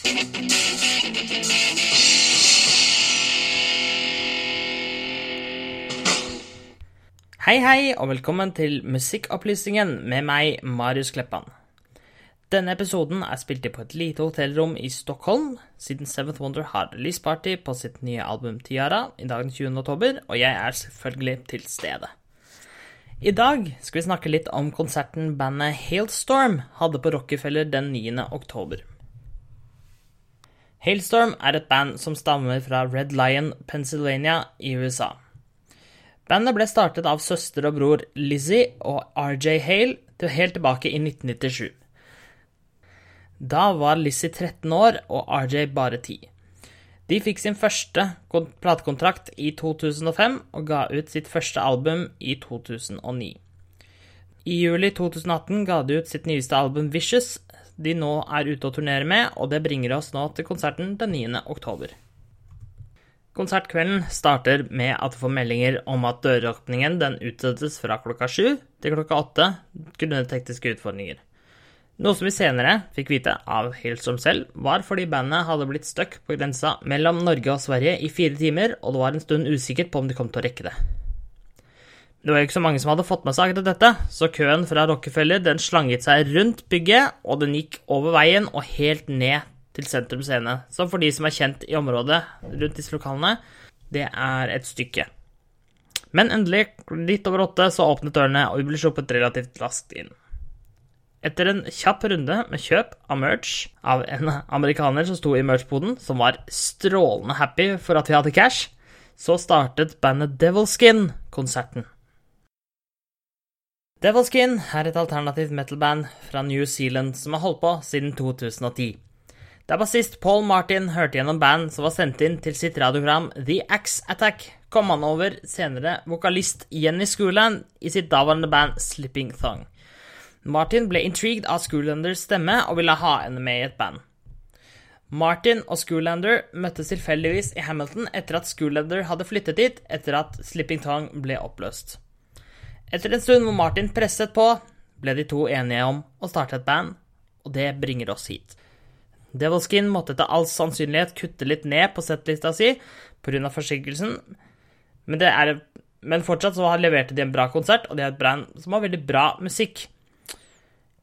Hei, hei, og velkommen til Musikkopplysningen med meg, Marius Kleppan. Denne episoden er spilt inn på et lite hotellrom i Stockholm, siden Seventh Wonder har releaseparty på sitt nye album Tiara i dag den 20. oktober, og jeg er selvfølgelig til stede. I dag skal vi snakke litt om konserten bandet Hailstorm hadde på Rockefeller den 9. oktober. Hailstorm er et band som stammer fra Red Lion, Pennsylvania i USA. Bandet ble startet av søster og bror Lizzie og RJ Hale til helt tilbake i 1997. Da var Lizzie 13 år og RJ bare 10. De fikk sin første platekontrakt i 2005 og ga ut sitt første album i 2009. I juli 2018 ga de ut sitt nyeste album Vicious, de nå er ute og turnerer med, og det bringer oss nå til konserten den 9. oktober. Konsertkvelden starter med at du får meldinger om at døråpningen den utsettes fra klokka sju til klokka åtte grunnet tekniske utfordringer. Noe som vi senere fikk vite av Hillstrom selv, var fordi bandet hadde blitt stuck på grensa mellom Norge og Sverige i fire timer, og det var en stund usikkert på om de kom til å rekke det. Det var ikke så mange som hadde fått med seg akkurat dette, så køen fra Rockefeller den slanget seg rundt bygget, og den gikk over veien og helt ned til Sentrum Scene. Så for de som er kjent i området rundt disse lokalene, det er et stykke. Men endelig, litt over åtte, så åpnet dørene, og vi ble sluppet relativt raskt inn. Etter en kjapp runde med kjøp av merch av en amerikaner som sto i merch-boden, som var strålende happy for at vi hadde cash, så startet bandet Devilskin konserten. Devilskin er et alternativt metal-band fra New Zealand som har holdt på siden 2010. Da bassist Paul Martin hørte gjennom band som var sendt inn til sitt radiogram The Axe Attack, kom han over senere vokalist Jenny Schooland i sitt daværende band Slipping Thong. Martin ble intrigued av Schoolanders stemme og ville ha henne med i et band. Martin og Schoolander møttes tilfeldigvis i Hamilton etter at Schoolander hadde flyttet dit etter at Slipping Thong ble oppløst. Etter en stund hvor Martin presset på, ble de to enige om å starte et band, og det bringer oss hit. Devilskin måtte etter all sannsynlighet kutte litt ned på settlista si pga. forsinkelsen, men, er, men, fortsatt så leverte de en bra konsert, og de er et brand som har veldig bra musikk.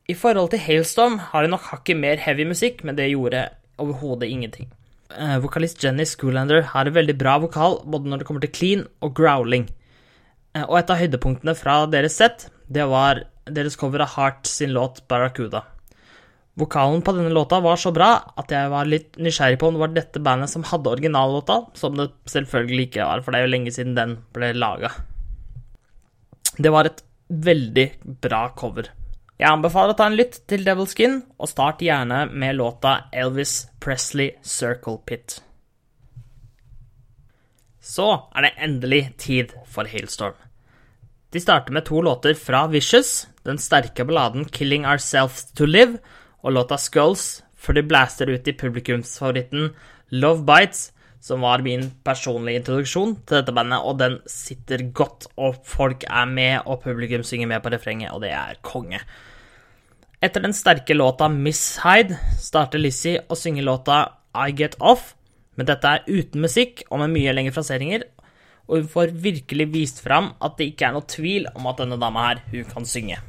I forhold til Hailstorm har de nok hakket mer heavy musikk, men det gjorde overhodet ingenting. Eh, vokalist Jenny Schoolander har en veldig bra vokal både når det kommer til clean og growling. Eh, og et av høydepunktene fra deres sett, det var deres cover av Heart sin låt Barracuda. Vokalen på denne låta var så bra at jeg var litt nysgjerrig på om det var dette bandet som hadde originallåta, som det selvfølgelig ikke var, for det er jo lenge siden den ble laga. Det var et veldig bra cover. Jeg anbefaler å ta en lytt til Devil Skin, og start gjerne med låta Elvis Presley Circle Pit. Så er det endelig tid for Hailstorm. De starter med to låter fra Vicious, den sterke balladen Killing Ourselves to Live, og låta Skulls før de blaster ut i publikumsfavoritten Love Bites, som var min personlige introduksjon til dette bandet, og den sitter godt, og folk er med, og publikum synger med på refrenget, og det er konge. Etter den sterke låta Miss Hyde starter Lizzie å synge låta I Get Off, men dette er uten musikk og med mye lengre fraseringer, og hun får virkelig vist fram at det ikke er noe tvil om at denne dama her, hun kan synge.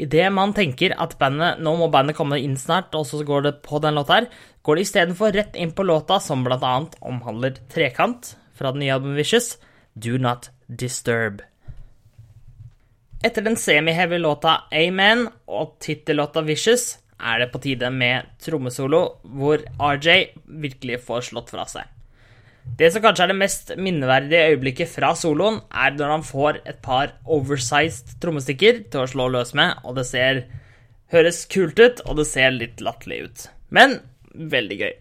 Idet man tenker at bandet, nå må bandet komme inn snart, og så går det på den låta her, går det istedenfor rett inn på låta som annet omhandler Trekant fra den nye albumet Vicious, Do Not Disturb. Etter den semi-heavy låta Amen og tittellåta Vicious er det på tide med trommesolo, hvor RJ virkelig får slått fra seg. Det som kanskje er det mest minneverdige øyeblikket fra soloen, er når han får et par oversized trommestikker til å slå løs med, og det ser høres kult ut, og det ser litt latterlig ut. Men veldig gøy.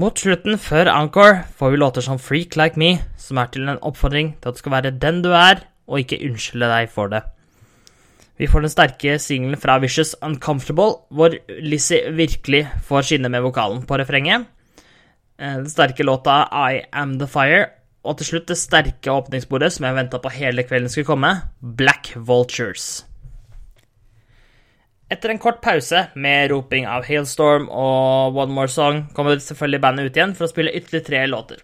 Mot slutten, før Encore, får vi låter som Freak Like Me, som er til en oppfordring til at du skal være den du er, og ikke unnskylde deg for det. Vi får den sterke singelen fra Vicious Uncomfortable, hvor Lizzie virkelig får skinne med vokalen på refrenget. Eh, den sterke låta I Am The Fire, og til slutt det sterke åpningsbordet som jeg venta på hele kvelden skulle komme, Black Vultures. Etter en kort pause med roping av Hailstorm og One More Song kommer selvfølgelig bandet ut igjen for å spille ytterligere tre låter.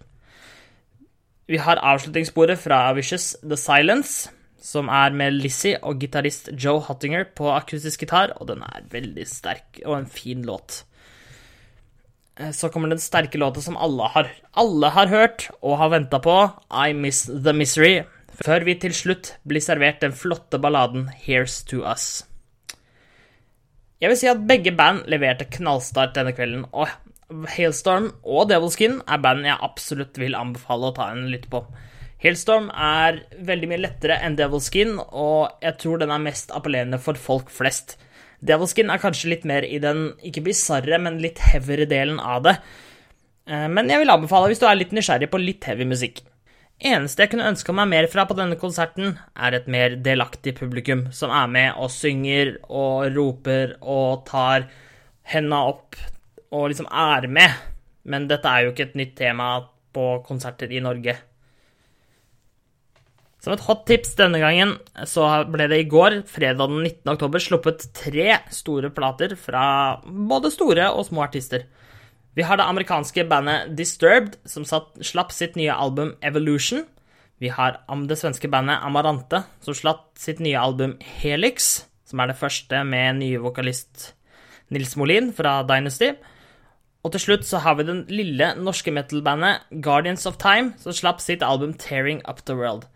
Vi har avslutningssporet fra Vicious The Silence, som er med Lizzie og gitarist Joe Hottinger på akustisk gitar, og den er veldig sterk og en fin låt. Eh, så kommer den sterke låta som alle har, alle har hørt og har venta på, I Miss The Misery, før vi til slutt blir servert den flotte balladen Here's To Us. Jeg vil si at begge band leverte knallstart denne kvelden, og Hailstorm og Devilskin er band jeg absolutt vil anbefale å ta en lytt på. Hailstorm er veldig mye lettere enn Devilskin, og jeg tror den er mest appellerende for folk flest. Devilskin er kanskje litt mer i den ikke bisarre, men litt heavyere delen av det. Eh, men jeg vil anbefale hvis du er litt nysgjerrig på litt heavy musikk. Eneste jeg kunne ønska meg mer fra på denne konserten, er et mer delaktig publikum, som er med og synger og roper og tar henda opp og liksom er med. Men dette er jo ikke et nytt tema på konserter i Norge. Som et hot tips denne gangen så ble det i går, fredag den 19. oktober, sluppet tre store plater fra både store og små artister. Vi har det amerikanske bandet Disturbed, som satt, slapp sitt nye album Evolution. Vi har det svenske bandet Amarante, som slapp sitt nye album Helix, som er det første med nye vokalist Nils Molin fra Dynasty. Og til slutt så har vi den lille norske metal-bandet Guardians of Time, som slapp sitt album Tearing Up The World.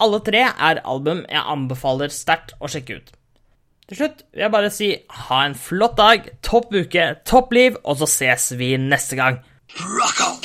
Alle tre er album jeg anbefaler sterkt å sjekke ut. Til slutt vil jeg bare si ha en flott dag, topp uke, topp liv, og så ses vi neste gang. Rock on!